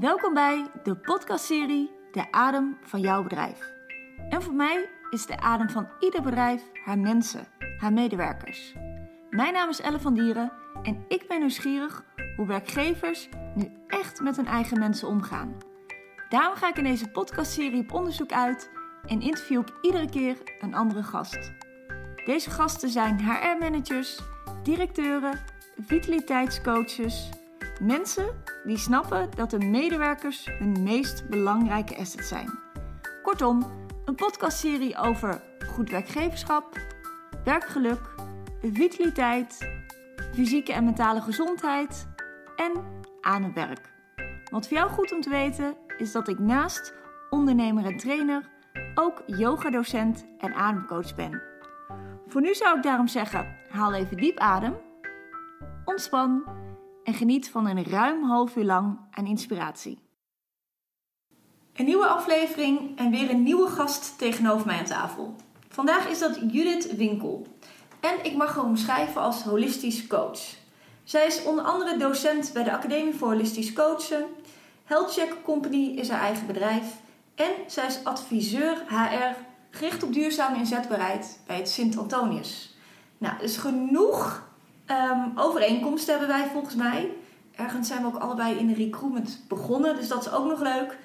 Welkom bij de podcastserie De Adem van jouw bedrijf. En voor mij is de adem van ieder bedrijf haar mensen, haar medewerkers. Mijn naam is Elle van Dieren en ik ben nieuwsgierig hoe werkgevers nu echt met hun eigen mensen omgaan. Daarom ga ik in deze podcastserie op onderzoek uit en interview ik iedere keer een andere gast. Deze gasten zijn HR-managers, directeuren, vitaliteitscoaches, mensen die snappen dat de medewerkers hun meest belangrijke asset zijn. Kortom, een podcastserie over goed werkgeverschap, werkgeluk, vitaliteit, fysieke en mentale gezondheid en aan het werk. Wat voor jou goed om te weten is dat ik naast ondernemer en trainer ook yogadocent en ademcoach ben. Voor nu zou ik daarom zeggen: haal even diep adem, ontspan en geniet van een ruim half uur lang aan inspiratie. Een nieuwe aflevering en weer een nieuwe gast tegenover mij aan tafel. Vandaag is dat Judith Winkel. En ik mag haar omschrijven als holistisch coach. Zij is onder andere docent bij de Academie voor Holistisch Coachen. Healthcheck Company is haar eigen bedrijf. En zij is adviseur HR gericht op duurzame inzetbaarheid bij het Sint Antonius. Nou, dus genoeg um, overeenkomsten hebben wij volgens mij. Ergens zijn we ook allebei in de recruitment begonnen, dus dat is ook nog leuk.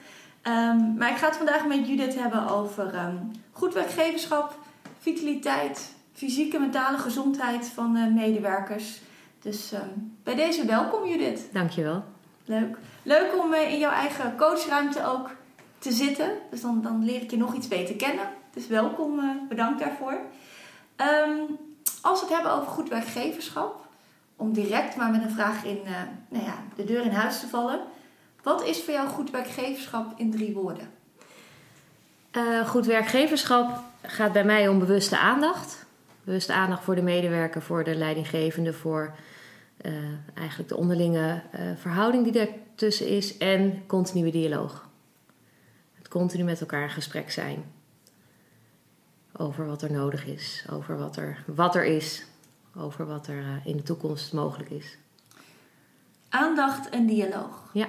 Um, maar ik ga het vandaag met Judith hebben over um, goed werkgeverschap, vitaliteit, fysieke en mentale gezondheid van uh, medewerkers. Dus bij deze welkom Judith. Dankjewel. Leuk. Leuk om uh, in jouw eigen coachruimte ook te zitten. Dus dan, dan leer ik je nog iets beter kennen. Dus welkom, uh, bedankt daarvoor. Um, als we het hebben over goed werkgeverschap, om direct maar met een vraag in uh, nou ja, de deur in huis te vallen. Wat is voor jou goed werkgeverschap in drie woorden? Uh, goed werkgeverschap gaat bij mij om bewuste aandacht. Bewuste aandacht voor de medewerker, voor de leidinggevende, voor uh, eigenlijk de onderlinge verhouding die er tussen is en continue dialoog. Het continu met elkaar in gesprek zijn over wat er nodig is, over wat er, wat er is, over wat er eh, in de toekomst mogelijk is. Aandacht en dialoog. Ja.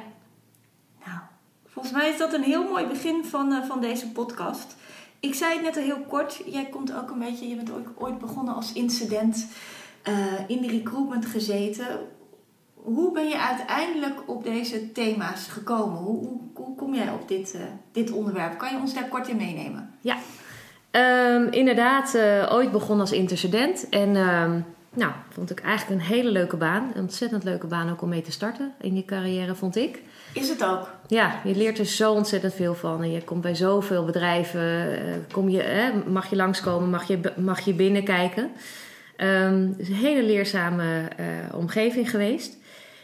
Nou, volgens mij is dat een heel mooi begin van, uh, van deze podcast. Ik zei het net al heel kort, jij komt ook een beetje, je bent ooit, ooit begonnen als incident uh, in de recruitment gezeten. Hoe ben je uiteindelijk op deze thema's gekomen? Hoe, hoe, hoe kom jij op dit, uh, dit onderwerp? Kan je ons daar kort in meenemen? Ja, Um, inderdaad, uh, ooit begonnen als intercedent. En um, nou, vond ik eigenlijk een hele leuke baan. Een ontzettend leuke baan ook om mee te starten in je carrière, vond ik. Is het ook? Ja, je leert er zo ontzettend veel van. En je komt bij zoveel bedrijven, uh, kom je, eh, mag je langskomen, mag je, mag je binnenkijken. Um, het is een hele leerzame uh, omgeving geweest.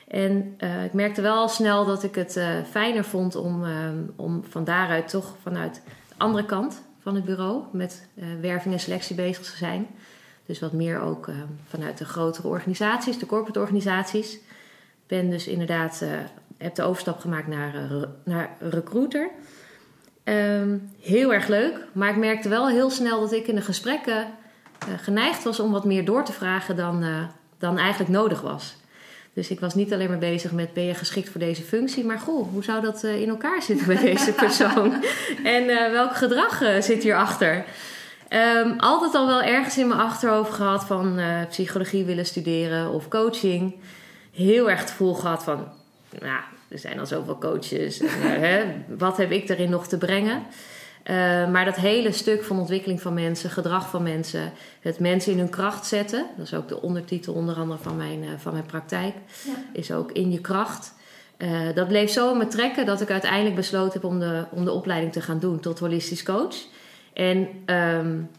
En ik merkte wel snel dat ik het fijner vond om, om van daaruit toch vanuit de andere kant van het bureau met uh, werving en selectie bezig te zijn. Dus wat meer ook uh, vanuit de grotere organisaties, de corporate organisaties. Ben dus inderdaad, uh, heb de overstap gemaakt naar, naar recruiter. Um, heel erg leuk, maar ik merkte wel heel snel dat ik in de gesprekken geneigd was om wat meer door te vragen dan, dan eigenlijk nodig was. Dus ik was niet alleen maar bezig met ben je geschikt voor deze functie, maar goh, hoe zou dat in elkaar zitten bij deze persoon? en uh, welk gedrag uh, zit hierachter? Um, altijd al wel ergens in mijn achterhoofd gehad van uh, psychologie willen studeren of coaching. Heel erg het gevoel gehad van, nou, er zijn al zoveel coaches. En, hè, wat heb ik erin nog te brengen? Uh, maar dat hele stuk van ontwikkeling van mensen, gedrag van mensen, het mensen in hun kracht zetten, dat is ook de ondertitel onder andere van mijn, uh, van mijn praktijk, ja. is ook in je kracht. Uh, dat bleef zo in me trekken dat ik uiteindelijk besloten heb om de, om de opleiding te gaan doen tot holistisch coach. En um,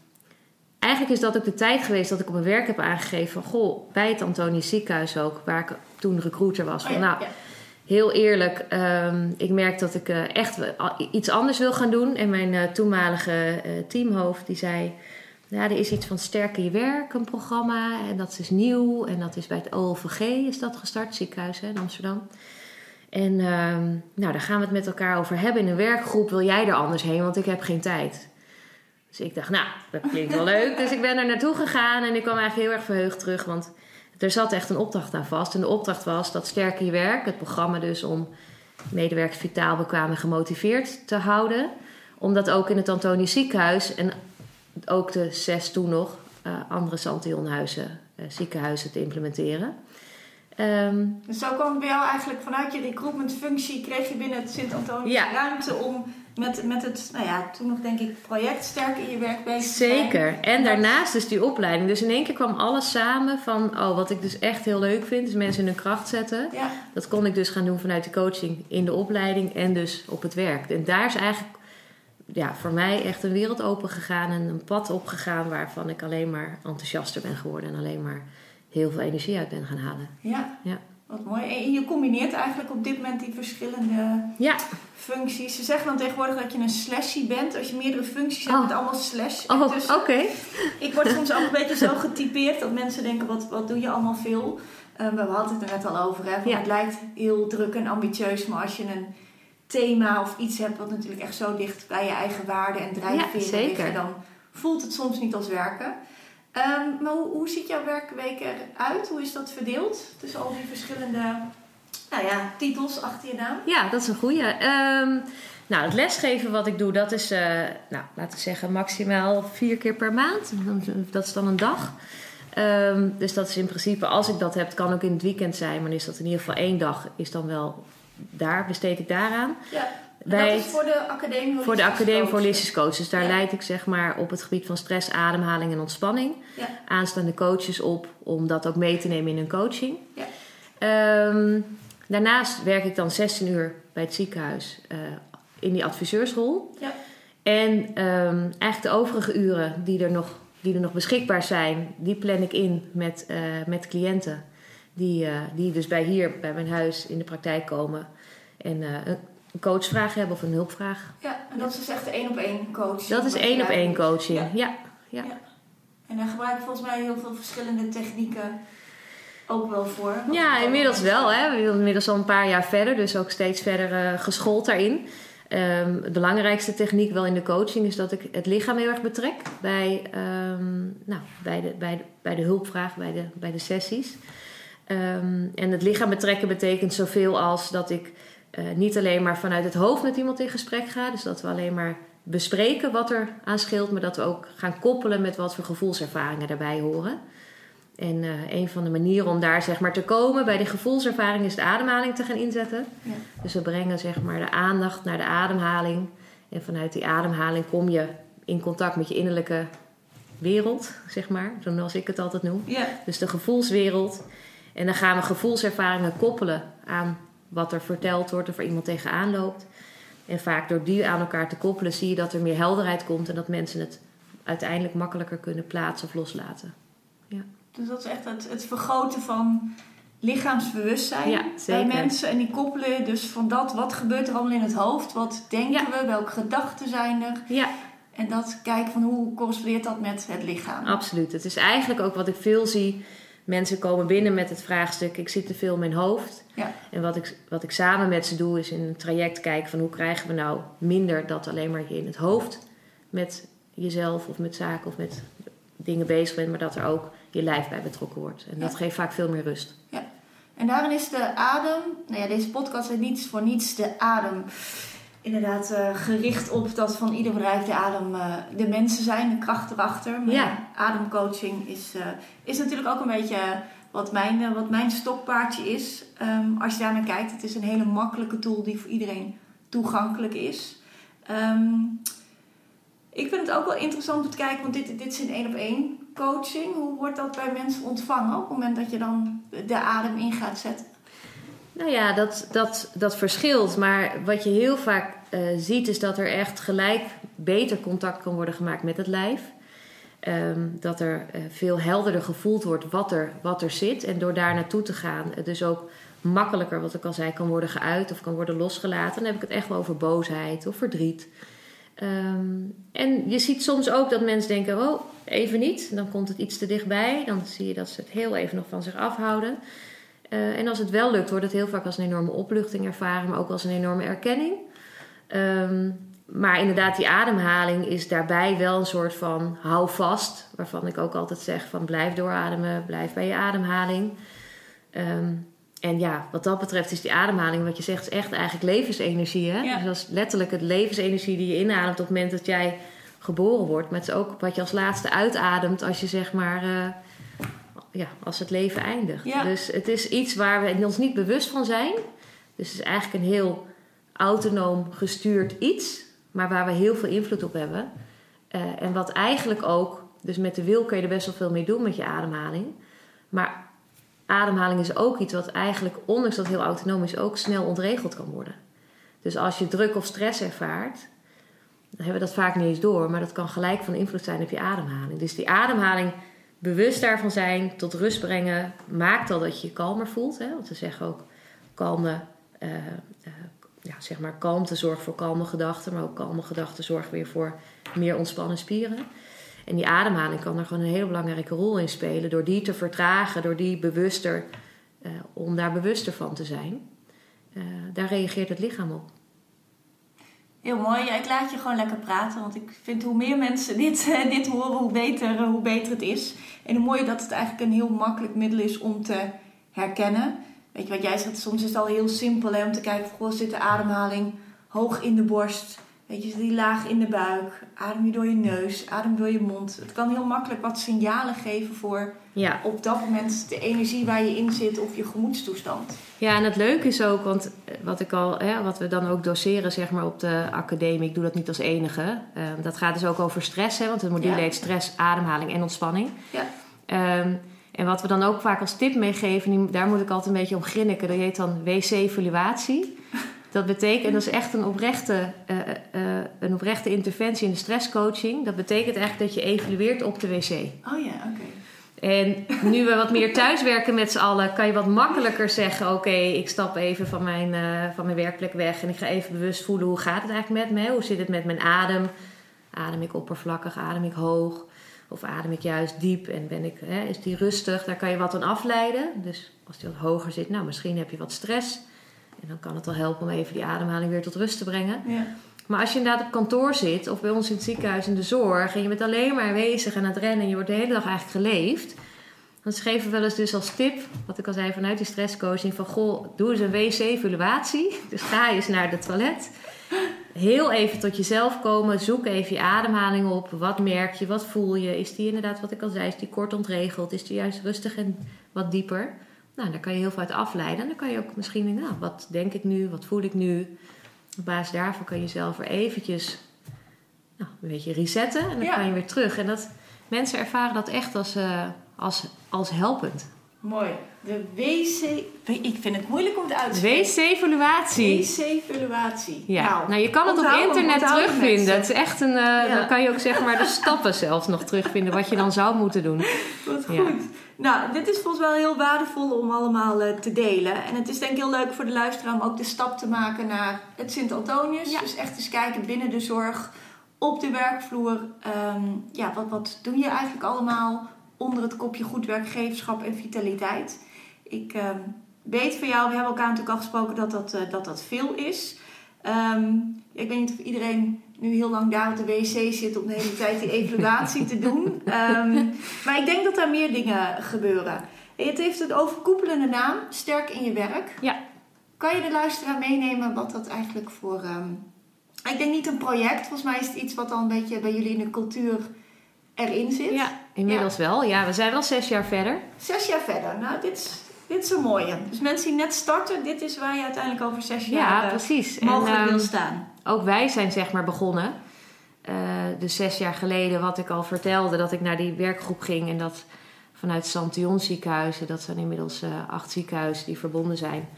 eigenlijk is dat ook de tijd geweest dat ik op mijn werk heb aangegeven van, goh, bij het Antonius ziekenhuis ook, waar ik toen recruiter was, van oh ja, nou... Ja heel eerlijk, um, ik merk dat ik uh, echt iets anders wil gaan doen. En mijn uh, toenmalige uh, teamhoofd die zei... Ja, er is iets van Sterker Je Werk, een programma. En dat is nieuw. En dat is bij het OLVG is dat gestart, ziekenhuis hè, in Amsterdam. En um, nou, daar gaan we het met elkaar over hebben. In een werkgroep wil jij er anders heen, want ik heb geen tijd. Dus ik dacht, nou, dat klinkt wel leuk. Dus ik ben er naartoe gegaan en ik kwam eigenlijk heel erg verheugd terug. Want er zat echt een opdracht aan vast. En de opdracht was dat Sterker Je Werk, het programma dus om medewerkers vitaal, bekwaam en gemotiveerd te houden. Om dat ook in het Antonisch ziekenhuis en ook de zes toen nog uh, andere Santionhuizen, uh, ziekenhuizen te implementeren. Um, dus zo kwam bij jou eigenlijk vanuit je recruitmentfunctie, kreeg je binnen het Sint-Antonisch ja. ruimte om met, met het, nou ja, toen nog denk ik project sterk in je werk bezig Zeker. En daarnaast dus die opleiding. Dus in één keer kwam alles samen van, oh, wat ik dus echt heel leuk vind, is mensen in hun kracht zetten. Ja. Dat kon ik dus gaan doen vanuit de coaching in de opleiding en dus op het werk. En daar is eigenlijk ja, voor mij echt een wereld open gegaan en een pad opgegaan waarvan ik alleen maar enthousiaster ben geworden en alleen maar heel veel energie uit ben gaan halen. Ja. ja. Wat mooi. En je combineert eigenlijk op dit moment die verschillende ja. functies. Ze zeggen dan tegenwoordig dat je een slashy bent. Als je meerdere functies hebt oh. met allemaal slash. Oh, oké. Ik word soms ook een beetje zo getypeerd dat mensen denken, wat, wat doe je allemaal veel? Um, we hadden het er net al over. Hè? Ja. Het lijkt heel druk en ambitieus, maar als je een thema of iets hebt wat natuurlijk echt zo dicht bij je eigen waarden en drijfveren ja, liggen, dan voelt het soms niet als werken. Um, maar hoe, hoe, ziet jouw werkweek eruit? Hoe is dat verdeeld tussen al die verschillende nou ja, titels achter je naam? Ja, dat is een goede. Um, nou, het lesgeven wat ik doe, dat is, uh, nou, laten we zeggen, maximaal vier keer per maand. Dat is dan een dag. Um, dus dat is in principe, als ik dat heb, kan ook in het weekend zijn, maar is dat in ieder geval één dag, is dan wel daar, besteed ik daaraan. Ja. Dat is voor de Academie Voor de Academie voor Holistisch Coach. Dus daar leid ik zeg maar op het gebied van stress, ademhaling en ontspanning. Ja. Aanstaande coaches op om dat ook mee te nemen in hun coaching. Ja. Um, daarnaast werk ik dan 16 uur bij het ziekenhuis uh, in die adviseursrol. Ja. En um, eigenlijk de overige uren die er, nog, die er nog beschikbaar zijn, die plan ik in met, uh, met cliënten. Die, uh, die dus bij hier, bij mijn huis in de praktijk komen. En een coachvraag hebben of een hulpvraag. Ja, en dat is dus echt één op één coaching. Dat is één op één coaching, ja. Ja. ja. ja. En daar gebruik je volgens mij heel veel verschillende technieken ook wel voor. Ja, inmiddels wel. Hè. We zijn inmiddels al een paar jaar verder, dus ook steeds verder uh, geschoold daarin. Um, de belangrijkste techniek wel in de coaching is dat ik het lichaam heel erg betrek bij, um, nou, bij, de, bij, de, bij de hulpvraag, bij de, bij de sessies. Um, en het lichaam betrekken betekent zoveel als dat ik uh, niet alleen maar vanuit het hoofd met iemand in gesprek gaan. Dus dat we alleen maar bespreken wat er aan scheelt, maar dat we ook gaan koppelen met wat voor gevoelservaringen daarbij horen. En uh, een van de manieren om daar zeg maar te komen bij die gevoelservaring is de ademhaling te gaan inzetten. Ja. Dus we brengen zeg maar de aandacht naar de ademhaling. En vanuit die ademhaling kom je in contact met je innerlijke wereld, zeg maar, zoals ik het altijd noem. Ja. Dus de gevoelswereld. En dan gaan we gevoelservaringen koppelen aan wat er verteld wordt of er iemand tegenaan loopt. En vaak door die aan elkaar te koppelen zie je dat er meer helderheid komt en dat mensen het uiteindelijk makkelijker kunnen plaatsen of loslaten. Ja. Dus dat is echt het, het vergroten van lichaamsbewustzijn ja, bij mensen. En die koppelen dus van dat, wat gebeurt er allemaal in het hoofd? Wat denken we? Welke gedachten zijn er? Ja. En dat kijken van hoe correspondeert dat met het lichaam? Absoluut. Het is eigenlijk ook wat ik veel zie Mensen komen binnen met het vraagstuk: ik zit te veel in mijn hoofd. Ja. En wat ik, wat ik samen met ze doe, is in een traject kijken van hoe krijgen we nou minder dat alleen maar je in het hoofd met jezelf of met zaken of met dingen bezig bent, maar dat er ook je lijf bij betrokken wordt. En dat geeft vaak veel meer rust. Ja. En daarin is de adem, nou ja, deze podcast is niets voor niets de adem inderdaad uh, gericht op dat van ieder bedrijf de adem uh, de mensen zijn, de kracht erachter. Maar ja. ademcoaching is, uh, is natuurlijk ook een beetje wat mijn, wat mijn stokpaardje is. Um, als je daar naar kijkt, het is een hele makkelijke tool die voor iedereen toegankelijk is. Um, ik vind het ook wel interessant om te kijken, want dit, dit is een één op één coaching. Hoe wordt dat bij mensen ontvangen op het moment dat je dan de adem in gaat zetten? Nou ja, dat, dat, dat verschilt. Maar wat je heel vaak uh, ziet, is dat er echt gelijk beter contact kan worden gemaakt met het lijf. Um, dat er uh, veel helderder gevoeld wordt wat er, wat er zit. En door daar naartoe te gaan, dus ook makkelijker, wat ik al zei, kan worden geuit of kan worden losgelaten. Dan heb ik het echt wel over boosheid of verdriet. Um, en je ziet soms ook dat mensen denken: oh, even niet. Dan komt het iets te dichtbij. Dan zie je dat ze het heel even nog van zich afhouden. Uh, en als het wel lukt, wordt het heel vaak als een enorme opluchting ervaren, maar ook als een enorme erkenning. Um, maar inderdaad, die ademhaling is daarbij wel een soort van hou vast. Waarvan ik ook altijd zeg van blijf doorademen, blijf bij je ademhaling. Um, en ja, wat dat betreft is die ademhaling, wat je zegt, is echt eigenlijk levensenergie. Hè? Ja. Dus dat is letterlijk het levensenergie die je inademt op het moment dat jij geboren wordt. Maar het is ook wat je als laatste uitademt als je zeg maar, eh, ja, als het leven eindigt. Ja. Dus het is iets waar we ons niet bewust van zijn. Dus het is eigenlijk een heel autonoom gestuurd iets, maar waar we heel veel invloed op hebben. Eh, en wat eigenlijk ook, dus met de wil kun je er best wel veel mee doen met je ademhaling. Maar ademhaling is ook iets wat eigenlijk, ondanks dat heel autonoom is, ook snel ontregeld kan worden. Dus als je druk of stress ervaart, dan hebben we dat vaak niet eens door, maar dat kan gelijk van invloed zijn op je ademhaling. Dus die ademhaling, bewust daarvan zijn, tot rust brengen, maakt al dat je je kalmer voelt. Hè? Want we zeggen ook kalme, eh, eh, ja, zeg maar kalmte zorgt voor kalme gedachten, maar ook kalme gedachten zorgen weer voor meer ontspannen spieren. En die ademhaling kan er gewoon een hele belangrijke rol in spelen. Door die te vertragen, door die bewuster, eh, om daar bewuster van te zijn. Daar reageert het lichaam op. Heel mooi. Ik laat je gewoon lekker praten. Want ik vind hoe meer mensen dit, eh, dit horen, hoe beter, eh, hoe beter het is. En hoe mooier dat het eigenlijk een heel makkelijk middel is om te herkennen. Weet je wat jij zegt? Soms is het al heel simpel hè, om te kijken: goh, zit de ademhaling hoog in de borst? Weet je, die laag in de buik? Adem je door je neus? Adem door je mond? Het kan heel makkelijk wat signalen geven voor Ja, op dat moment de energie waar je in zit of je gemoedstoestand. Ja, en het leuke is ook, want eh, wat, ik al, hè, wat we dan ook doseren zeg maar, op de academie, ik doe dat niet als enige. Eh, dat gaat dus ook over stress, hè, want het module Ja. heet stress, ademhaling en ontspanning. Ja. Ehm, en wat we dan ook vaak als tip meegeven, daar moet ik altijd een beetje om grinniken, dat heet dan wc-evaluatie. Dat betekent, en dat is echt een oprechte, eh, eh, een oprechte interventie in de stresscoaching. Dat betekent eigenlijk dat je evalueert op de wc. Oh ja, oké. En nu we wat meer thuiswerken met z'n allen, kan je wat makkelijker zeggen: Oké, ik stap even van mijn, eh, van mijn werkplek weg en ik ga even bewust voelen hoe gaat het eigenlijk met me? Hoe zit het met mijn adem? Adem ik oppervlakkig, adem ik hoog? Of adem ik juist diep en ben ik, hè, is die rustig? Daar kan je wat aan afleiden. Dus als die wat hoger zit, nou misschien heb je wat stress. En dan kan het wel helpen om even die ademhaling weer tot rust te brengen. Ja. Maar als je inderdaad op kantoor zit of bij ons in het ziekenhuis in de zorg en je bent alleen maar aanwezig en aan het rennen en je wordt de hele dag eigenlijk geleefd, dan geven we wel eens dus als tip, wat ik al zei vanuit die stresscoaching, van goh, doe eens een wc-evaluatie. Dus ga eens naar de toilet. Heel even tot jezelf komen, zoek even je ademhaling op. Wat merk je, wat voel je? Is die inderdaad, wat ik al zei, is die kort ontregeld? Is die juist rustig en wat dieper? Nou, daar kan je heel veel uit afleiden. En dan kan je ook misschien denken, nou, wat denk ik nu? Wat voel ik nu? Op basis daarvan kan je zelf weer eventjes nou, een beetje resetten. En dan Ja. kan je weer terug. En dat, mensen ervaren dat echt als, eh, als, als helpend. Mooi. De WC... Ik vind het moeilijk om het uit te spreken. WC-evaluatie. WC-evaluatie. Ja, nou, je kan het op internet terugvinden. Het is echt een. eh, Dan kan je ook zeg maar de stappen zelfs nog terugvinden. Wat je dan zou moeten doen. Wat Ja. Nou, dit is volgens mij wel heel waardevol om allemaal eh, te delen. En het is denk ik heel leuk voor de luisteraar om ook de stap te maken naar het Sint-Antonius. Ja. Dus echt eens kijken binnen de zorg, op de werkvloer. Ehm, ja, wat, wat doe je eigenlijk allemaal onder het kopje goed werkgeverschap en vitaliteit? Ik ehm, weet van jou, we hebben elkaar natuurlijk al gesproken dat dat, eh, dat, dat veel is. Ehm, ik weet niet of iedereen nu heel lang daar op de wc zit om de hele tijd die evaluatie te doen. Ehm, maar ik denk dat daar meer dingen gebeuren. Het heeft een overkoepelende naam, Sterk in je werk. Ja. Kan je de luisteraar meenemen wat dat eigenlijk voor... ehm, ik denk niet een project, volgens mij is het iets wat al een beetje bij jullie in de cultuur erin zit. Ja, inmiddels wel. Ja, we zijn wel zes jaar verder. Zes jaar verder, nou dit is, dit is een mooie. Dus mensen die net starten, dit is waar je uiteindelijk over zes jaar Ja, eh, precies. mogelijk en, wil ehm, staan. ook wij zijn zeg maar begonnen. Eh, dus zes jaar geleden, wat ik al vertelde, dat ik naar die werkgroep ging en dat vanuit Santion ziekenhuizen, dat zijn inmiddels eh, acht ziekenhuizen die verbonden zijn.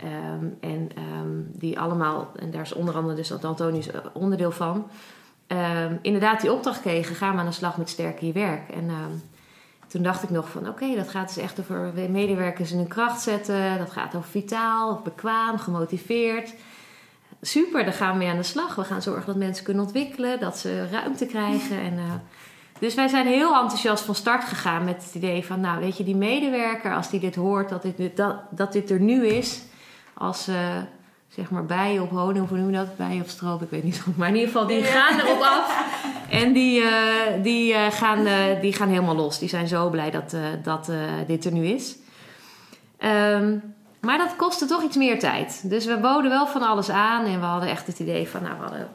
Ehm, en ehm, die allemaal, en daar is onder andere dus dat Antonius onderdeel van, inderdaad die opdracht kregen: ga maar aan de slag met sterk in je werk. En toen dacht ik nog van oké, dat gaat dus echt over medewerkers in hun kracht zetten. Dat gaat over vitaal, bekwaam, gemotiveerd. Super, daar gaan we mee aan de slag. We gaan zorgen dat mensen kunnen ontwikkelen, dat ze ruimte krijgen. En, eh, dus wij zijn heel enthousiast van start gegaan met het idee van, nou weet je, die medewerker, als die dit hoort, dat dit, dat, dat dit er nu is, als eh, zeg maar bijen op honing, of hoe noem je dat? Bijen op stroop, ik weet niet zo goed. Maar in ieder geval, die gaan erop af. En die, eh, die, eh, gaan, eh, die gaan helemaal los. Die zijn zo blij dat, dat dit er nu is. Ehm, Maar dat kostte toch iets meer tijd. Dus we boden wel van alles aan. En we hadden echt het idee van, nou, we hadden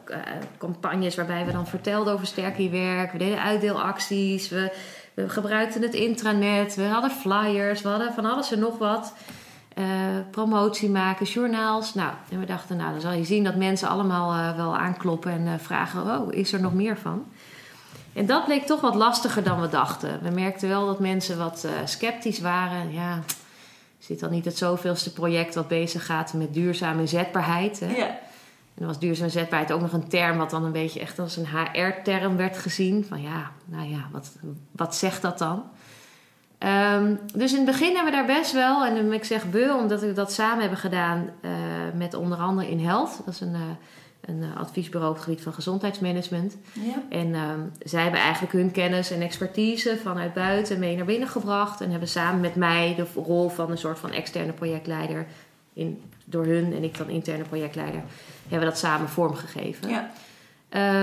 campagnes waarbij we dan vertelden over sterk je werk. We deden uitdeelacties. We, we gebruikten het intranet. We hadden flyers. We hadden van alles en nog wat. Uh, promotie maken, journaals. Nou, en we dachten, nou, dan zal je zien dat mensen allemaal uh, wel aankloppen en vragen: Oh, is er nog meer van? En dat bleek toch wat lastiger dan we dachten. We merkten wel dat mensen wat sceptisch waren. Ja, zit dan niet het zoveelste project wat bezig gaat met duurzame inzetbaarheid. Hè? Ja. En dan was duurzame inzetbaarheid ook nog een term wat dan een beetje echt als een HR-term werd gezien. Van ja, nou ja, wat, wat zegt dat dan? Um, dus in het begin hebben we daar best wel, en ik zeg we omdat we dat samen hebben gedaan uh, met onder andere In Health. Dat is een, uh, een adviesbureau op het gebied van gezondheidsmanagement. Ja. En um, zij hebben eigenlijk hun kennis en expertise vanuit buiten mee naar binnen gebracht. En hebben samen met mij de rol van een soort van externe projectleider, in, door hun en ik dan interne projectleider, hebben we dat samen vormgegeven. Ja.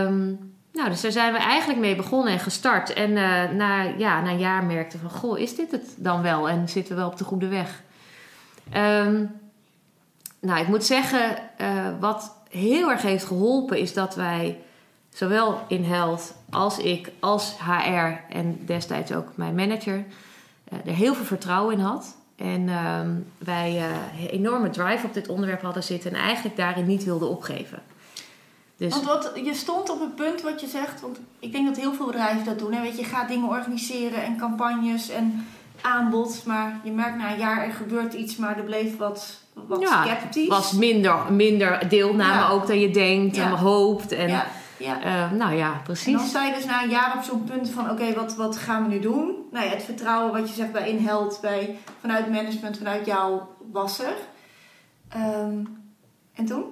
Um, nou, dus daar zijn we eigenlijk mee begonnen en gestart. En uh, na, ja, na een jaar merkten van, goh, is dit het dan wel? En zitten we wel op de goede weg? Um, nou, ik moet zeggen, uh, wat heel erg heeft geholpen is dat wij zowel in health als ik, als HR en destijds ook mijn manager, uh, er heel veel vertrouwen in had. En um, wij enorme drive op dit onderwerp hadden zitten en eigenlijk daarin niet wilden opgeven. Dus... Want wat, je stond op het punt wat je zegt, want ik denk dat heel veel bedrijven dat doen. Hè? Weet je, je gaat dingen organiseren en campagnes en aanbod, maar je merkt na een jaar er gebeurt iets, maar er bleef wat, wat ja, sceptisch. was minder, minder deelname Ja. ook dan je denkt Ja. en hoopt. En, ja, eh, nou ja, En dan precies. sta je dus na een jaar op zo'n punt van: oké, wat, wat gaan we nu doen? Nou ja, het vertrouwen wat je zegt bij Inheld, bij, vanuit management, vanuit jou was er. Ehm, en toen?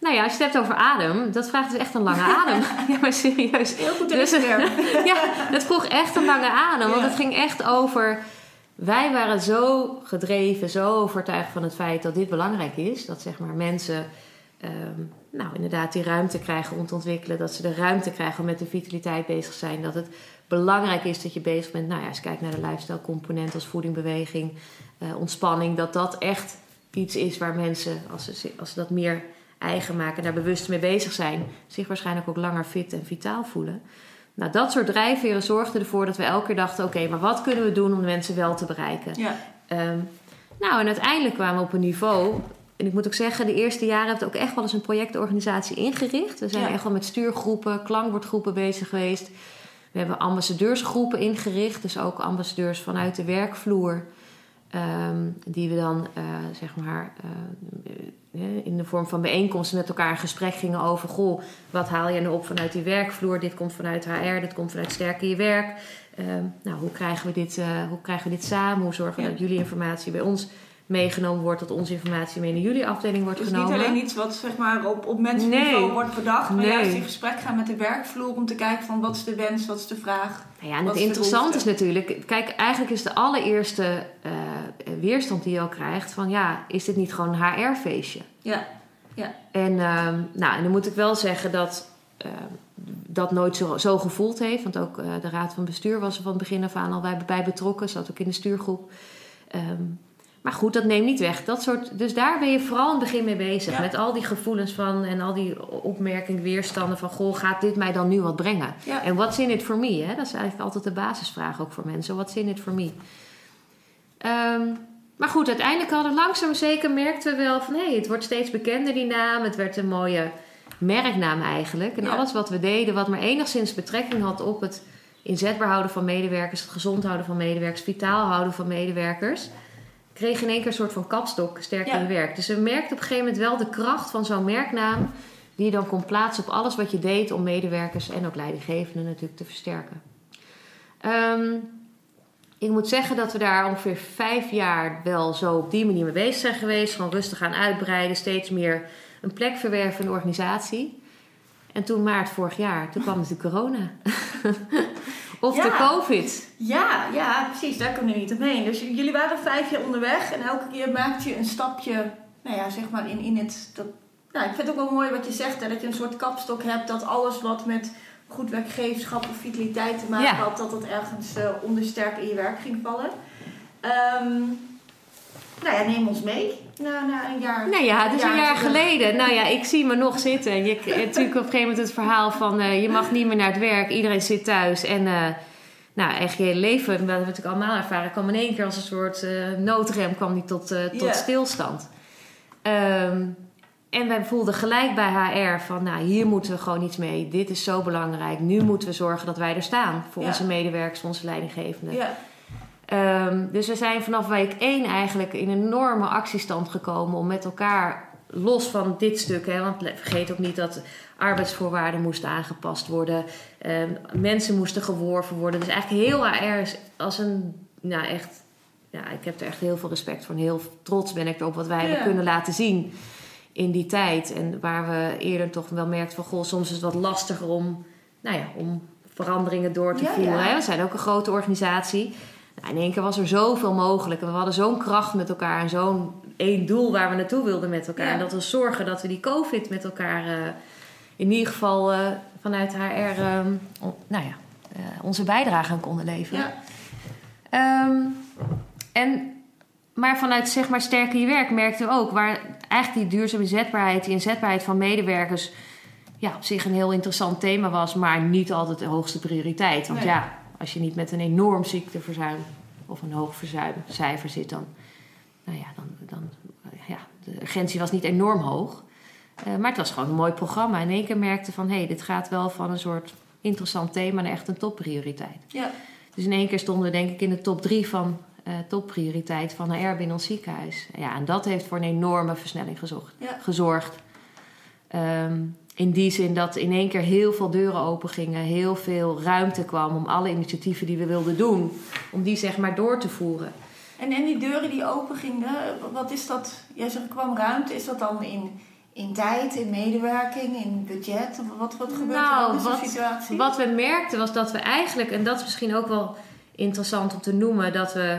Nou ja, als je het hebt over adem, dat vraagt dus echt een lange adem. ja, maar serieus. Heel goed Dus- ja, het vroeg echt een lange adem. Want het ging echt over. Wij waren zo gedreven, zo overtuigd van het feit dat dit belangrijk is. Dat zeg maar mensen, ehm, nou inderdaad, die ruimte krijgen om te ontwikkelen. Dat ze de ruimte krijgen om met de vitaliteit bezig te zijn. Dat het belangrijk is dat je bezig bent. Nou ja, als je kijkt naar de lifestyle component als voeding, beweging, eh, ontspanning. Dat dat echt iets is waar mensen, als ze, als ze dat meer eigen maken, daar bewust mee bezig zijn, zich waarschijnlijk ook langer fit en vitaal voelen. Nou, dat soort drijfveren zorgden ervoor dat we elke keer dachten: oké, maar wat kunnen we doen om de mensen wel te bereiken? Ja, Ehm, nou, en uiteindelijk kwamen we op een niveau. En ik moet ook zeggen, de eerste jaren hebben we ook echt wel eens een projectorganisatie ingericht. We zijn Ja. echt wel met stuurgroepen, klankbordgroepen bezig geweest. We hebben ambassadeursgroepen ingericht, dus ook ambassadeurs vanuit de werkvloer. Ehm, die we dan, eh, zeg maar, eh, eh, in de vorm van bijeenkomsten met elkaar in gesprek gingen over: Goh, wat haal je nou op vanuit die werkvloer? Dit komt vanuit HR, dit komt vanuit Sterker je werk. Ehm, nou, hoe krijgen, we dit, hoe krijgen we dit samen? Hoe zorgen we Ja. dat jullie informatie bij ons meegenomen wordt, dat onze informatie mee naar jullie afdeling wordt dus genomen? niet alleen iets wat zeg maar, op, op Nee. mensenniveau wordt bedacht, maar Nee. juist in gesprek gaan met de werkvloer om te kijken van wat is de wens, wat is de vraag. Nou ja, en het interessante is natuurlijk, kijk, eigenlijk is de allereerste weerstand die je al krijgt van ja, is dit niet gewoon een HR-feestje? Ja, En, ehm, nou, en dan moet ik wel zeggen dat ehm, dat nooit zo, zo gevoeld heeft. Want ook eh, de raad van bestuur was er van het begin af aan al bij, bij betrokken. Zat ook in de stuurgroep. Ehm, maar goed, dat neemt niet weg. Dat soort, dus daar ben je vooral in het begin mee bezig. Ja. Met al die gevoelens van en al die opmerkingen, weerstanden van... Goh, gaat dit mij dan nu wat brengen? ja. En what's in it for me? Hè? Dat is eigenlijk altijd de basisvraag ook voor mensen. What's in it for me? Ehm, maar goed, uiteindelijk hadden we langzaam zeker merkten we wel van... hé, hey, het wordt steeds bekender die naam. Het werd een mooie merknaam eigenlijk. En Ja. alles wat we deden, wat maar enigszins betrekking had op het inzetbaar houden van medewerkers... het gezond houden van medewerkers, vitaal houden van medewerkers... kreeg in één keer een soort van kapstok sterk Ja. in je werk. Dus we merkten op een gegeven moment wel de kracht van zo'n merknaam... die je dan kon plaatsen op alles wat je deed om medewerkers en ook leidinggevenden natuurlijk te versterken. Ehm, ik moet zeggen dat we daar ongeveer vijf jaar wel zo op die manier mee bezig zijn geweest. Gewoon rustig aan uitbreiden, steeds meer een plek verwerven in de organisatie. En toen maart vorig jaar, toen kwam natuurlijk corona. of de. COVID. Ja, ja, precies. Daar kunnen we niet omheen. Dus jullie waren vijf jaar onderweg en elke keer maakte je een stapje, nou ja, zeg maar in, in het. Dat, nou, ik vind het ook wel mooi wat je zegt, hè, dat je een soort kapstok hebt dat alles wat met goed werkgeverschap of vitaliteit te maken Ja. had, dat dat ergens eh onder sterk in je werk ging vallen. Ehm, Nou ja, neem ons mee. Na, na een jaar. Nou ja, het is een jaar geleden. Nou ja, ik zie me nog zitten. En Je, natuurlijk op een gegeven moment het verhaal van eh, je mag niet meer naar het werk, iedereen zit thuis. En eh, nou, echt je hele leven, dat hebben we natuurlijk allemaal ervaren, kwam in één keer als een soort eh, noodrem kwam die tot, eh, tot stilstand. Ehm, en wij voelden gelijk bij HR van, nou, hier moeten we gewoon iets mee. Dit is zo belangrijk. Nu moeten we zorgen dat wij er staan voor Ja. onze medewerkers, onze leidinggevenden. Ja. Ehm, dus we zijn vanaf week 1 eigenlijk in een enorme actiestand gekomen om met elkaar, los van dit stuk, hè, want vergeet ook niet dat arbeidsvoorwaarden moesten aangepast worden, ehm, mensen moesten geworven worden. Dus eigenlijk heel HR is als een, nou echt, ja, ik heb er echt heel veel respect voor en heel trots ben ik erop wat wij Ja. hebben kunnen laten zien in die tijd. En waar we eerder toch wel merkten van, goh, soms is het wat lastiger om, nou ja, om veranderingen door te Ja, voeren. ja. We zijn ook een grote organisatie. Nou, in één keer was er zoveel mogelijk. En we hadden zo'n kracht met elkaar en zo'n één doel waar we naartoe wilden met elkaar. Ja. En dat was zorgen dat we die COVID met elkaar eh, in ieder geval eh, vanuit HR ehm, on- nou ja, eh, onze bijdrage aan konden leveren. Ja. Ehm, en, maar vanuit zeg maar sterker je werk merkten we ook waar eigenlijk die duurzame inzetbaarheid, die inzetbaarheid van medewerkers ja, op zich een heel interessant thema was, maar niet altijd de hoogste prioriteit. Want Nee. ja, als je niet met een enorm ziekteverzuim of een hoog verzuimcijfer zit, dan, nou ja, dan, dan ja, de urgentie was niet enorm hoog. Eh, maar het was gewoon een mooi programma. In één keer merkte van, hé, hey, dit gaat wel van een soort interessant thema naar echt een topprioriteit. Ja. Dus in één keer stonden we denk ik in de top drie van eh topprioriteit van HR binnen ons ziekenhuis. Ja, en dat heeft voor een enorme versnelling gezocht, Ja. gezorgd. Ehm, in die zin dat in één keer heel veel deuren open gingen, heel veel ruimte kwam om alle initiatieven die we wilden doen, om die zeg maar door te voeren. En, en die deuren die open gingen, wat is dat? Jij zegt er kwam ruimte. Is dat dan in, in tijd, in medewerking, in budget? Wat, wat gebeurt er Nou, dan in wat- situatie? Wat we merkten was dat we eigenlijk, en dat is misschien ook wel interessant om te noemen, dat we,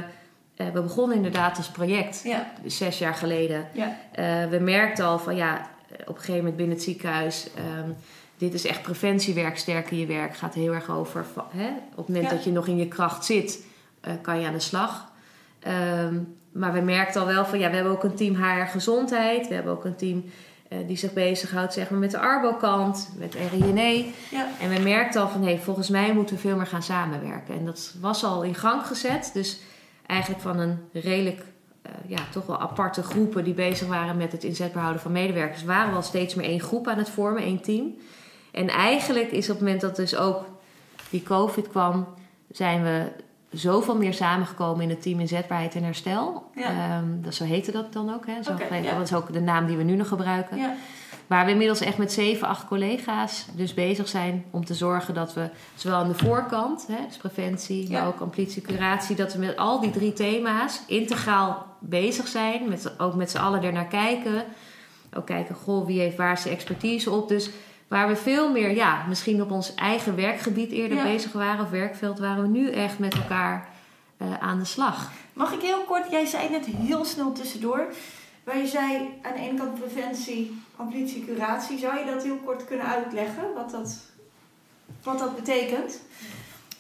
eh, we begonnen inderdaad als project Ja, zes jaar geleden. ja, Eh, we merkten al van ja, op een gegeven moment binnen het ziekenhuis. ehm, dit is echt preventiewerk, sterker je werk. Gaat heel erg over. van, Hè? Op het moment Ja. dat je nog in je kracht zit, eh, kan je aan de slag. Ehm, maar we merkten al wel van ja, we hebben ook een team HR gezondheid. We hebben ook een team die zich bezighoudt zeg maar, met de Arbo-kant, met RINE. ja. En we merkten al van hé, volgens mij moeten we veel meer gaan samenwerken. En dat was al in gang gezet. Dus eigenlijk van een redelijk, eh, ja, toch wel aparte groepen die bezig waren met het inzetbaar houden van medewerkers, waren we al steeds meer één groep aan het vormen, één team. En eigenlijk is op het moment dat dus ook die COVID kwam, zijn we zoveel meer samengekomen in het team inzetbaarheid en herstel. Ja. Ehm, dat, zo heette dat dan ook. Hè? Zo, ja. Dat is ook de naam die we nu nog gebruiken. ja. Waar we inmiddels echt met zeven, acht collega's dus bezig zijn om te zorgen dat we zowel aan de voorkant, hè, dus preventie, Ja. maar ook amplitie, curatie, dat we met al die drie thema's integraal bezig zijn. Met, ook met z'n allen ernaar kijken. Ook kijken, goh, wie heeft waar zijn expertise op. Dus waar we veel meer, ja, misschien op ons eigen werkgebied eerder Ja. bezig waren of werkveld, waren we nu echt met elkaar eh, aan de slag. Mag ik heel kort, jij zei net heel snel tussendoor, waar je zei aan de ene kant preventie, amplitie, curatie. Zou je dat heel kort kunnen uitleggen, wat dat, wat dat betekent?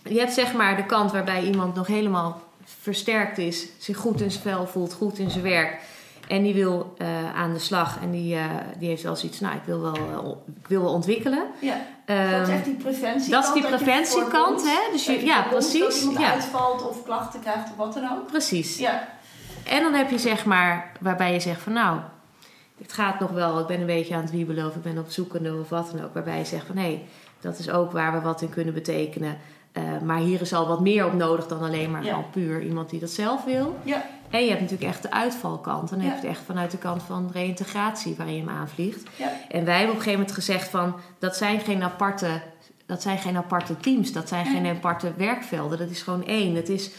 Je hebt zeg maar de kant waarbij iemand nog helemaal versterkt is, zich goed in zijn vel voelt, goed in zijn werk. En die wil eh, aan de slag en die, eh, die heeft wel zoiets, nou, ik wil wel, eh, ik wil wel ontwikkelen. Ja, Ehm, dat is echt die preventie. dat is die preventiekant, hè? Dus je- ja, precies, Dat iemand ja. uitvalt of klachten krijgt of wat dan ook. Precies. Ja, En dan heb je zeg maar, waarbij je zegt van nou, het gaat nog wel, ik ben een beetje aan het wiebelen of ik ben op zoekende of wat dan ook. Waarbij je zegt van hé, dat is ook waar we wat in kunnen betekenen. Eh, maar hier is al wat meer op nodig dan alleen maar Ja. al puur iemand die dat zelf wil. ja, En je hebt natuurlijk echt de uitvalkant. Dan heb je het echt vanuit de kant van reïntegratie waarin je hem aanvliegt. ja, En wij hebben op een gegeven moment gezegd van dat zijn geen aparte, dat zijn geen aparte teams, dat zijn geen aparte werkvelden. Dat is gewoon één. Het is,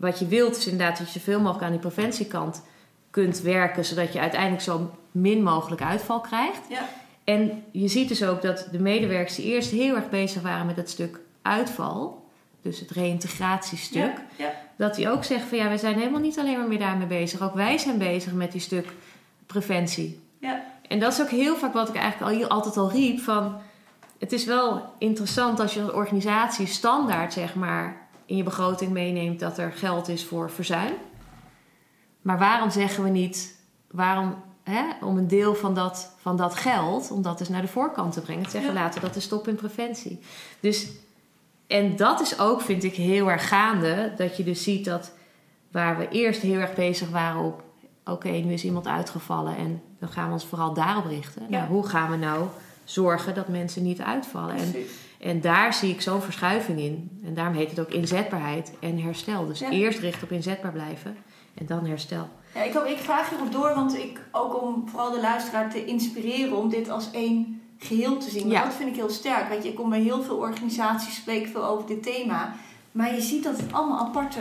wat je wilt is inderdaad dat je zoveel mogelijk aan die preventiekant kunt werken, zodat je uiteindelijk zo min mogelijk uitval krijgt. ja, En je ziet dus ook dat de medewerkers die eerst heel erg bezig waren met het stuk uitval, dus het reïntegratiestuk, ja, ja. dat die ook zeggen van ja, wij zijn helemaal niet alleen maar meer daarmee bezig. Ook wij zijn bezig met die stuk preventie. ja. En dat is ook heel vaak wat ik eigenlijk al, hier altijd al riep van... Het is wel interessant als je als organisatie standaard zeg maar in je begroting meeneemt dat er geld is voor verzuim. Maar waarom zeggen we niet, waarom hè, om een deel van dat, van dat geld, om dat dus naar de voorkant te brengen, te zeggen Ja. laten we dat de stop in preventie. Dus, en dat is ook, vind ik, heel erg gaande, dat je dus ziet dat waar we eerst heel erg bezig waren op, oké, nu is iemand uitgevallen en dan gaan we ons vooral daarop richten. Ja. Nou, hoe gaan we nou zorgen dat mensen niet uitvallen? En Precies. en daar zie ik zo'n verschuiving in. En daarom heet het ook inzetbaarheid en herstel. Dus Ja. eerst richten op inzetbaar blijven en dan herstel. Ja, ik, ik vraag hierop door, want ik, ook om vooral de luisteraar te inspireren om dit als één geheel te zien. Ja. Dat vind ik heel sterk. Weet je, ik kom bij heel veel organisaties, spreek veel over dit thema. Maar je ziet dat het allemaal aparte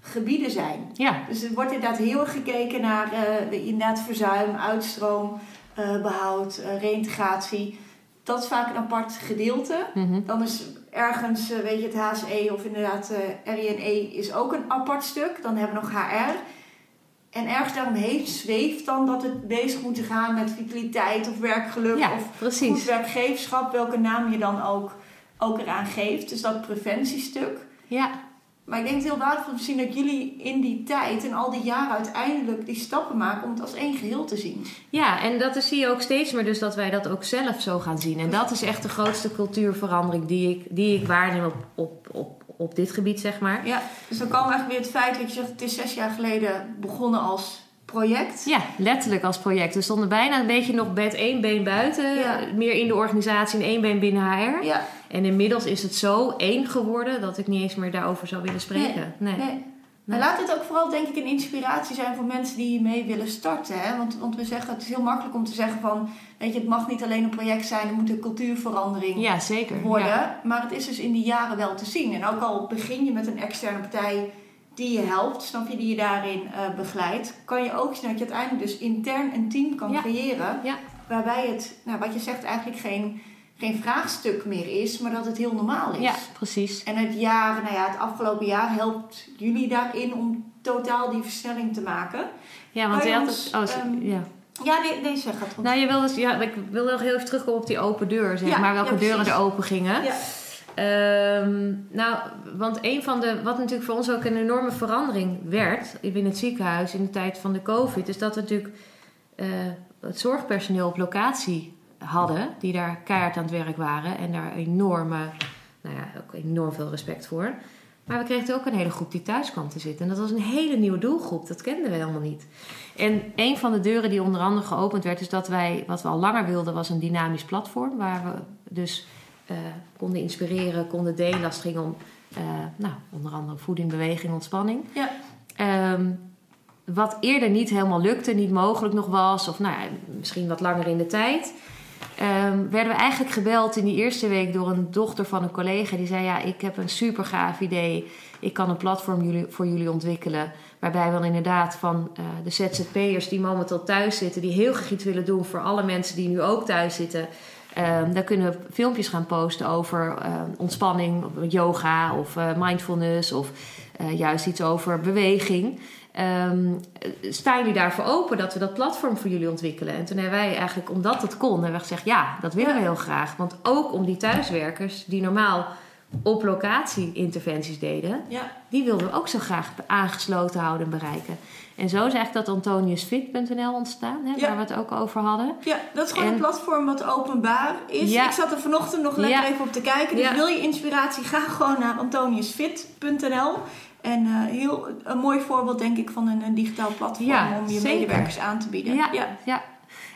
gebieden zijn. Ja, Dus er wordt inderdaad heel erg gekeken naar eh, inderdaad verzuim, uitstroom, eh, behoud, eh, reïntegratie. Dat is vaak een apart gedeelte. mhm. Dan is ergens, eh, weet je, het HSE of inderdaad eh RINE is ook een apart stuk. Dan hebben we nog HR. En ergens daaromheen zweeft dan dat het bezig moet gaan met vitaliteit of werkgeluk ja of goed precies. werkgeverschap, welke naam je dan ook, ook eraan geeft. Dus dat preventiestuk. Ja, Maar ik denk het heel waardevol te zien dat jullie in die tijd en al die jaren uiteindelijk die stappen maken om het als één geheel te zien. ja, en dat is, zie je ook steeds meer dus dat wij dat ook zelf zo gaan zien. En dat is echt de grootste cultuurverandering die ik, die ik waarneem op, op, op, op dit gebied, zeg maar. Ja, dus dan we eigenlijk weer het feit dat je zegt, het is zes jaar geleden begonnen als project. Ja, letterlijk als project. We stonden bijna een beetje nog met één been buiten, Ja. meer in de organisatie en één been binnen HR. Ja, En inmiddels is het zo één geworden dat ik niet eens meer daarover zou willen spreken. Nee. nee. Maar laat het ook vooral denk ik een inspiratie zijn voor mensen die mee willen starten. Hè? Want, want we zeggen, het is heel makkelijk om te zeggen van, weet je, het mag niet alleen een project zijn, er moet een cultuurverandering Ja, zeker. worden. Ja. Maar het is dus in die jaren wel te zien. En ook al begin je met een externe partij die je helpt, snap je, die je daarin eh, begeleidt, kan je ook zien dat je uiteindelijk dus intern een team kan Ja. creëren. Ja. Waarbij het, nou, wat je zegt, eigenlijk geen, geen vraagstuk meer is, maar dat het heel normaal is. ja, precies. En het jaar, nou ja, het afgelopen jaar helpt jullie daarin om totaal die versnelling te maken. Ja, want je had het. Oh, ehm, ja. Ja, nee, nee zeg het. want- Nou, je wilde, ja, ik wilde nog heel even terugkomen op die open deur, zeg Ja, maar. Welke ja, deuren er open gingen. Ja. Ehm, nou, want een van de, wat natuurlijk voor ons ook een enorme verandering werd binnen het ziekenhuis in de tijd van de COVID, is dat we natuurlijk eh, het zorgpersoneel op locatie hadden, die daar keihard aan het werk waren en daar enorme, nou ja, ook enorm veel respect voor. Maar we kregen ook een hele groep die thuis kwam te zitten. En dat was een hele nieuwe doelgroep. Dat kenden we helemaal niet. En een van de deuren die onder andere geopend werd, is dat wij, wat we al langer wilden, was een dynamisch platform. Waar we dus eh, konden inspireren, konden delen als het ging om eh, nou, onder andere voeding, beweging, ontspanning. Ja. Ehm, wat eerder niet helemaal lukte, niet mogelijk nog was, of nou ja, misschien wat langer in de tijd. Ehm, werden we eigenlijk gebeld in die eerste week door een dochter van een collega. Die zei: Ja, ik heb een super gaaf idee. Ik kan een platform jullie, voor jullie ontwikkelen. Waarbij we inderdaad van eh, de ZZP'ers die momenteel thuis zitten, die heel graag iets willen doen voor alle mensen die nu ook thuis zitten. Ehm, daar kunnen we filmpjes gaan posten over eh, ontspanning, yoga of eh, mindfulness of eh, juist iets over beweging. Ehm, staan jullie daarvoor open dat we dat platform voor jullie ontwikkelen? En toen hebben wij eigenlijk, omdat het kon, hebben we gezegd: ja, dat willen we heel graag. Want ook om die thuiswerkers die normaal op locatie interventies deden, Ja. die wilden we ook zo graag aangesloten houden en bereiken. En zo is eigenlijk dat antoniusfit.nl ontstaan, hè, Ja. waar we het ook over hadden. ja, dat is gewoon En- een platform wat openbaar is. Ja. Ik zat er vanochtend nog lekker even op te kijken. Dus wil je inspiratie, ga gewoon naar antoniusfit.nl. En eh, heel, een mooi voorbeeld denk ik van een, een digitaal platform om je zeker. medewerkers aan te bieden. Ja, ja.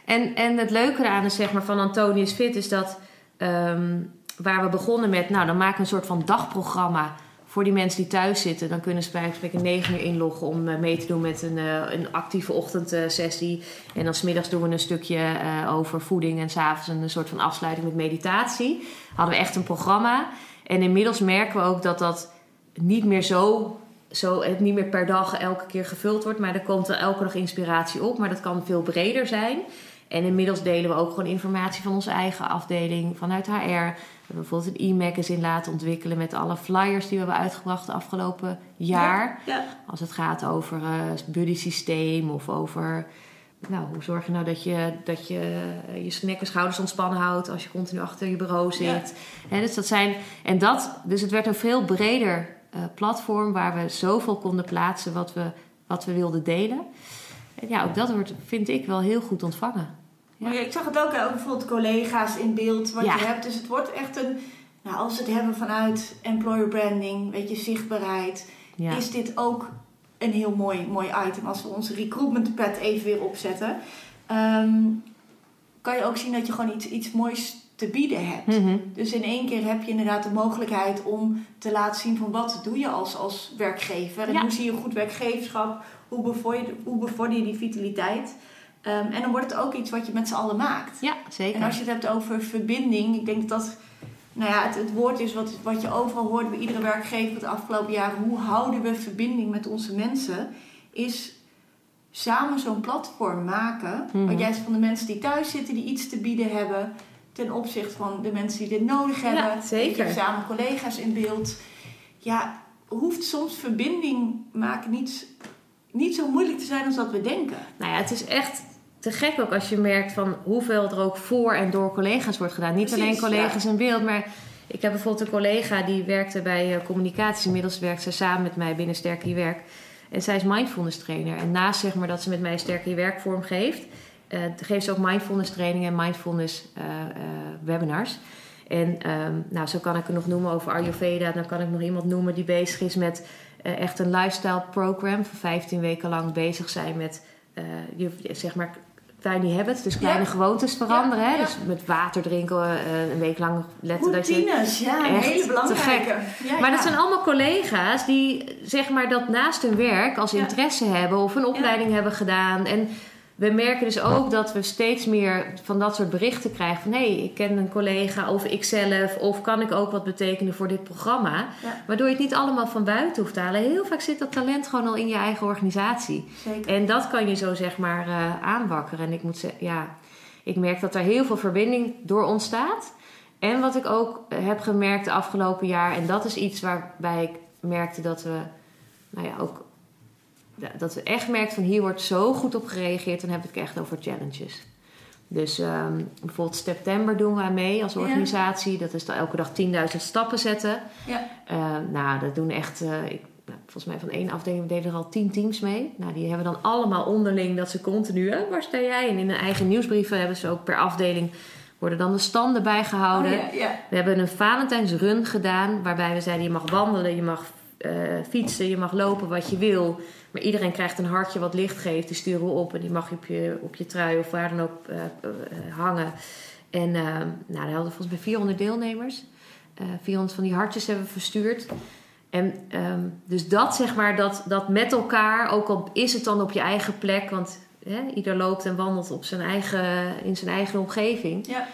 En, en het leuke eraan is zeg maar, van Antonius Fit is dat ehm, waar we begonnen met, nou dan maken een soort van dagprogramma voor die mensen die thuis zitten. Dan kunnen ze bij spreken 9 uur inloggen om eh, mee te doen met een, eh, een actieve ochtendsessie. En dan smiddags doen we een stukje eh, over voeding en s'avonds een soort van afsluiting met meditatie. Hadden we echt een programma. En inmiddels merken we ook dat dat niet meer zo, zo het niet meer per dag elke keer gevuld wordt. Maar er komt elke dag inspiratie op. Maar dat kan veel breder zijn. En inmiddels delen we ook gewoon informatie van onze eigen afdeling vanuit HR. We hebben bijvoorbeeld een e-magazine laten ontwikkelen met alle flyers die we hebben uitgebracht de afgelopen jaar. Ja. Als het gaat over eh buddy systeem of over. Nou, hoe zorg je nou dat je dat je, eh, je nek en schouders ontspannen houdt als je continu achter je bureau zit. Dus dat zijn. En dat, dus het werd een veel breder eh, platform waar we zoveel konden plaatsen wat we wat we wilden delen. En ja, ook dat wordt, vind ik, wel heel goed ontvangen. Ja. ik zag het ook, ook bijvoorbeeld collega's in beeld wat je hebt. Dus het wordt echt een, nou, als we het hebben vanuit employer branding, weet je, zichtbaarheid, is dit ook een heel mooi, mooi item. Als we onze recruitment pad even weer opzetten, ehm, kan je ook zien dat je gewoon iets, iets moois te bieden hebt. Mhm. Dus in één keer heb je inderdaad de mogelijkheid om te laten zien van wat doe je als, als werkgever. En hoe zie je goed werkgeverschap, hoe bevorder je, hoe bevorder je die vitaliteit. Ehm, en dan wordt het ook iets wat je met z'n allen maakt. Ja, zeker. En als je het hebt over verbinding, ik denk dat dat nou ja, het, het woord is wat, wat je overal hoort bij iedere werkgever de afgelopen jaren. Hoe houden we verbinding met onze mensen? Is samen zo'n platform maken. Mm -hmm. juist van de mensen die thuis zitten, die iets te bieden hebben. Ten opzichte van de mensen die dit nodig hebben. Ja, zeker. Samen collega's in beeld. Ja, hoeft soms verbinding maken niet, niet zo moeilijk te zijn als dat we denken. Nou ja, het is echt te gek ook als je merkt van hoeveel er ook voor en door collega's wordt gedaan. Niet alleen collega's in beeld, maar ik heb bijvoorbeeld een collega die werkte bij uh, communicatie. Inmiddels werkt ze samen met mij binnen Sterker Je Werk. En zij is mindfulness trainer. En naast zeg maar dat ze met mij Sterker Je Werk vorm geeft, uh, geeft ze ook mindfulness trainingen en mindfulness uh, webinars. En um, nou, zo kan ik er nog noemen over Ayurveda. Dan kan ik nog iemand noemen die bezig is met echt een lifestyle program. Voor 15 weken lang bezig zijn met je, zeg maar tiny habits, dus kleine gewoontes veranderen. hè? Dus met water drinken, uh, een week lang letten Routines, dat je... ja, een hele belangrijke. maar dat zijn allemaal collega's die zeg maar dat naast hun werk als interesse hebben of een opleiding hebben gedaan. En we merken dus ook dat we steeds meer van dat soort berichten krijgen. Van hé, hey, ik ken een collega of ikzelf. Of kan ik ook wat betekenen voor dit programma. Waardoor je het niet allemaal van buiten hoeft te halen. Heel vaak zit dat talent gewoon al in je eigen organisatie. Zeker. En dat kan je zo zeg maar uh, aanwakkeren. En ik moet zeggen, ja, ik merk dat er heel veel verbinding door ontstaat. En wat ik ook heb gemerkt de afgelopen jaar. En dat is iets waarbij ik merkte dat we nou ja, ook dat we echt merken van hier wordt zo goed op gereageerd, dan heb ik het echt over challenges. Dus um, bijvoorbeeld september doen wij mee als organisatie. Dat is dan elke dag 10.000 stappen zetten. Ja. Uh, nou, dat doen echt, uh, ik, nou, volgens mij van één afdeling deden er al 10 teams mee. Nou, die hebben dan allemaal onderling dat ze continu, hè, waar sta jij? En in hun eigen nieuwsbrieven hebben ze ook per afdeling worden dan de standen bijgehouden. Oh, ja. We hebben een Valentijnsrun gedaan, waarbij we zeiden: je mag wandelen, je mag uh, fietsen, je mag lopen wat je wil. Maar iedereen krijgt een hartje wat licht geeft. Die sturen we op en die mag je op je, op je trui of waar dan ook uh, uh, hangen. En nou, daar hadden we volgens mij 400 deelnemers. 400 van die hartjes hebben we verstuurd. En um, dus dat zeg maar, dat, dat met elkaar, ook al is het dan op je eigen plek, want hè, ieder loopt en wandelt op zijn eigen, in zijn eigen omgeving. Ja.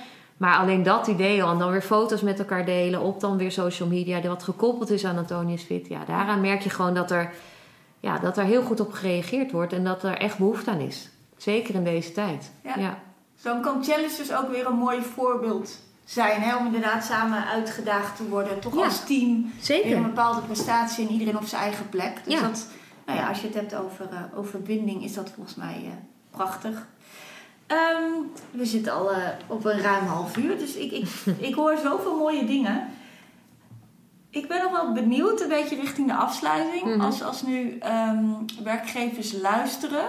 Maar alleen dat idee al, en dan weer foto's met elkaar delen op dan weer social media, wat gekoppeld is aan Antonius Fit, ja, daaraan merk je gewoon dat er ja, dat er heel goed op gereageerd wordt en dat er echt behoefte aan is. Zeker in deze tijd. Ja. ja. Dan kan challenge dus ook weer een mooi voorbeeld zijn. Hè? Om inderdaad samen uitgedaagd te worden. Toch ja. als team. Zeker. een bepaalde prestatie en iedereen op zijn eigen plek. Dus ja. dat, nou ja, als je het hebt over, uh, over binding, is dat volgens mij uh, prachtig. Um, we zitten al uh, op een ruim half uur. Dus ik, ik, ik hoor zoveel mooie dingen. Ik ben nog wel benieuwd, een beetje richting de afsluiting. Mm -hmm. als, als nu um, werkgevers luisteren,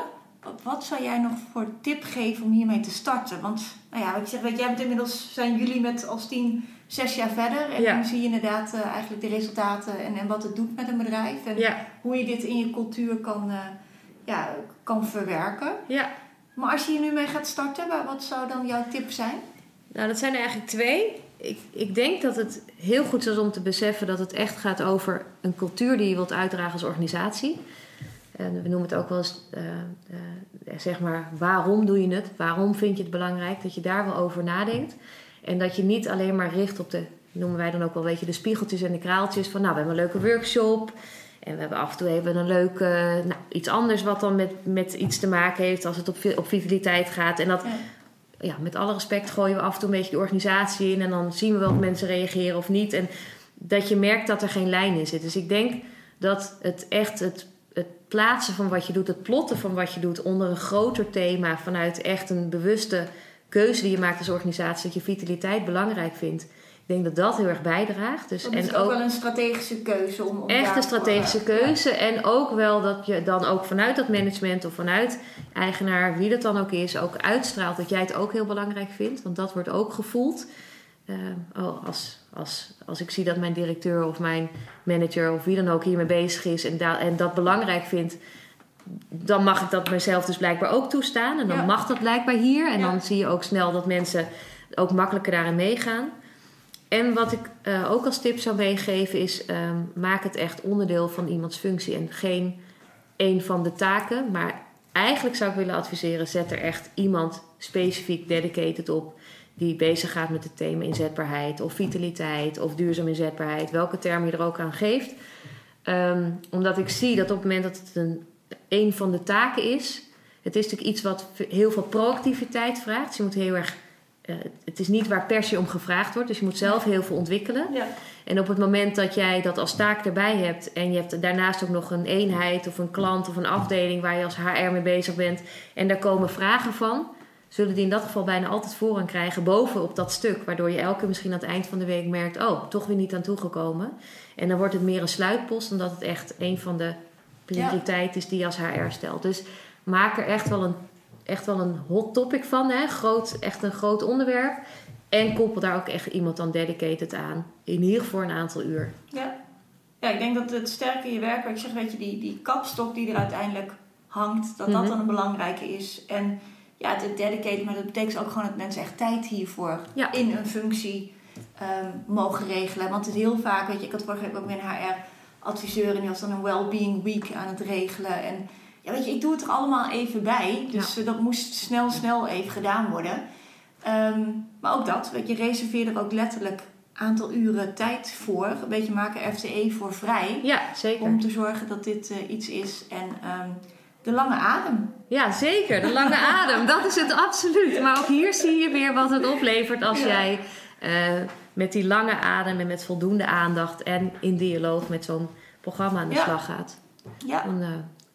wat zou jij nog voor tip geven om hiermee te starten? Want, nou ja, wat je zegt, weet, jij bent inmiddels, zijn jullie met als team zes jaar verder. En ja. nu zie je inderdaad uh, eigenlijk de resultaten en, en wat het doet met een bedrijf. En ja. hoe je dit in je cultuur kan, uh, ja, kan verwerken. Ja. Maar als je hier nu mee gaat starten, wat zou dan jouw tip zijn? Nou, dat zijn er eigenlijk twee ik, ik denk dat het heel goed is om te beseffen dat het echt gaat over een cultuur die je wilt uitdragen als organisatie. En we noemen het ook wel eens, uh, uh, zeg maar, waarom doe je het? Waarom vind je het belangrijk? Dat je daar wel over nadenkt. En dat je niet alleen maar richt op de, noemen wij dan ook wel, weet je, de spiegeltjes en de kraaltjes. Van nou, we hebben een leuke workshop. En we hebben af en toe even een leuke, nou, iets anders wat dan met, met iets te maken heeft als het op, op vitaliteit gaat. En dat, Ja. ja, met alle respect gooien we af en toe een beetje de organisatie in. En dan zien we wel of mensen reageren of niet. En dat je merkt dat er geen lijn in zit. Dus ik denk dat het echt het, het plaatsen van wat je doet, het plotten van wat je doet onder een groter thema. Vanuit echt een bewuste keuze die je maakt als organisatie. Dat je vitaliteit belangrijk vindt. Ik denk dat dat heel erg bijdraagt. Dus, dat is en ook, wel een strategische keuze. Om, om echt een strategische keuze. En ook wel dat je dan ook vanuit dat management of vanuit eigenaar, wie dat dan ook is, ook uitstraalt dat jij het ook heel belangrijk vindt. Want dat wordt ook gevoeld. Eh, oh, als, als, als ik zie dat mijn directeur of mijn manager of wie dan ook hiermee bezig is en, da- en dat belangrijk vindt, dan mag ik dat mezelf dus blijkbaar ook toestaan. En dan Ja. mag dat blijkbaar hier. En Ja. dan zie je ook snel dat mensen ook makkelijker daarin meegaan. En wat ik eh, ook als tip zou meegeven is: ehm, maak het echt onderdeel van iemands functie en geen een van de taken. Maar eigenlijk zou ik willen adviseren: zet er echt iemand specifiek dedicated op. Die bezig gaat met het thema inzetbaarheid of vitaliteit of duurzaam inzetbaarheid, welke term je er ook aan geeft. Ehm, omdat ik zie dat op het moment dat het een, een van de taken is, het is natuurlijk iets wat heel veel proactiviteit vraagt. Dus je moet heel erg, eh, het is niet waar per se om gevraagd wordt, dus je moet zelf heel veel ontwikkelen. Ja. En op het moment dat jij dat als taak erbij hebt en je hebt daarnaast ook nog een eenheid of een klant of een afdeling waar je als HR mee bezig bent en daar komen vragen van, zullen die in dat geval bijna altijd voorrang krijgen bovenop dat stuk, waardoor je elke misschien aan het eind van de week merkt, oh, toch weer niet aan toegekomen. En dan wordt het meer een sluitpost dan dat het echt een van de prioriteiten is die je als HR stelt. Dus maak er echt wel een, echt wel een hot topic van, hè? Groot, echt een groot onderwerp. En koppel daar ook echt iemand dan dedicated aan. In ieder geval een aantal uur. Ja. ja, ik denk dat het sterke in je werk, ik zeg, weet je, die, die kapstok die er uiteindelijk hangt, dat dat Mhm. dan een belangrijke is. En ja, het dedicated, maar dat betekent ook gewoon dat mensen echt tijd hiervoor Ja. in een functie ehm, mogen regelen. Want het is heel vaak, weet je, ik had vorige week ook weer een HR-adviseur en die was dan een well-being week aan het regelen. En ja, weet je, ik doe het er allemaal even bij. Dus eh, dat moest snel, snel even gedaan worden. Ehm, maar ook dat, weet je, reserveer er ook letterlijk aantal uren tijd voor. Een beetje maken FTE voor vrij. Ja, zeker. Om te zorgen dat dit eh, iets is. En ehm, de lange adem. Ja, zeker. De lange adem. Dat is het absoluut. Maar ook hier zie je weer wat het oplevert als Ja. jij eh, met die lange adem en met voldoende aandacht en in dialoog met zo'n programma aan de Ja. slag gaat. Ja, Dan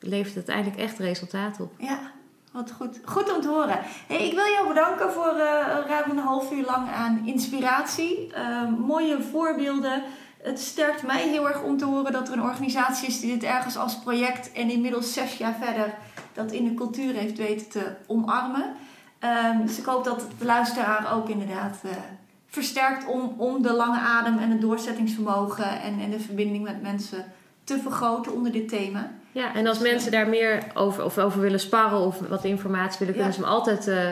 levert het uiteindelijk echt resultaat op. ja. Wat goed. Goed om te horen. Hey, ik wil jou bedanken voor eh, ruim een half uur lang aan inspiratie. Ehm, mooie voorbeelden. Het sterkt mij heel erg om te horen dat er een organisatie is die dit ergens als project en inmiddels zes jaar verder dat in de cultuur heeft weten te omarmen. Ehm, dus ik hoop dat de luisteraar ook inderdaad eh, versterkt om, om de lange adem en het doorzettingsvermogen en, en de verbinding met mensen te vergroten onder dit thema. Ja, en als mensen daar meer over, of over willen sparren of wat informatie willen, kunnen ze hem altijd eh,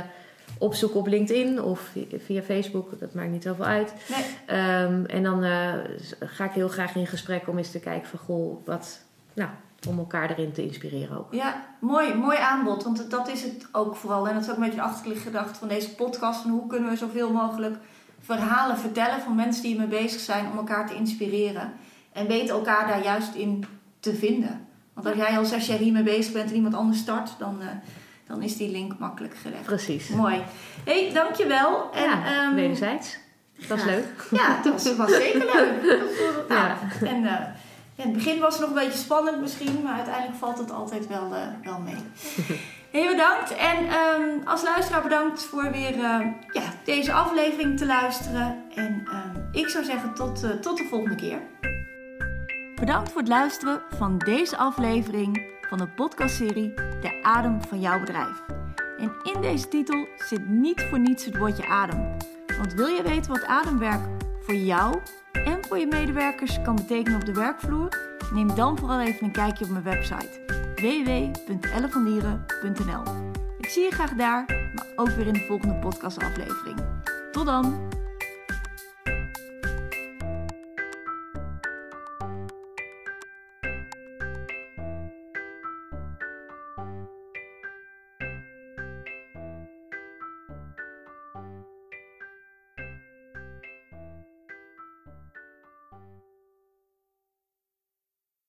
opzoeken op LinkedIn of via- Facebook. Dat maakt niet zoveel uit. Nee. Ehm, en dan eh, ga ik heel graag in gesprek om eens te kijken van goh, wat, nou, om elkaar erin te inspireren ook. Ja, mooi, mooi aanbod. Want dat is het ook vooral. En dat is ook een beetje de achterliggende gedachte van deze podcast. Van hoe kunnen we zoveel mogelijk verhalen vertellen van mensen die ermee bezig zijn om elkaar te inspireren. En weten elkaar daar juist in te vinden. Want als jij al zes jaar hiermee bezig bent en iemand anders start, dan, eh, dan is die link makkelijk gelegd. Precies. Mooi. hey, dankjewel. En, ja, ehm, wederzijds. Dat is graag. leuk. Ja, dat was, was zeker leuk. Was- nou, Ja. En eh, ja, in het begin was het nog een beetje spannend misschien, maar uiteindelijk valt het altijd wel, eh, wel mee. Heel bedankt. En ehm, als luisteraar bedankt voor weer ja, deze aflevering te luisteren. En ehm, ik zou zeggen tot, tot de volgende keer. Bedankt voor het luisteren van deze aflevering van de podcastserie De Adem van jouw bedrijf. En in deze titel zit niet voor niets het woordje adem. Want wil je weten wat ademwerk voor jou en voor je medewerkers kan betekenen op de werkvloer? Neem dan vooral even een kijkje op mijn website www.ellevandieren.nl Ik zie je graag daar, maar ook weer in de volgende podcastaflevering. Tot dan!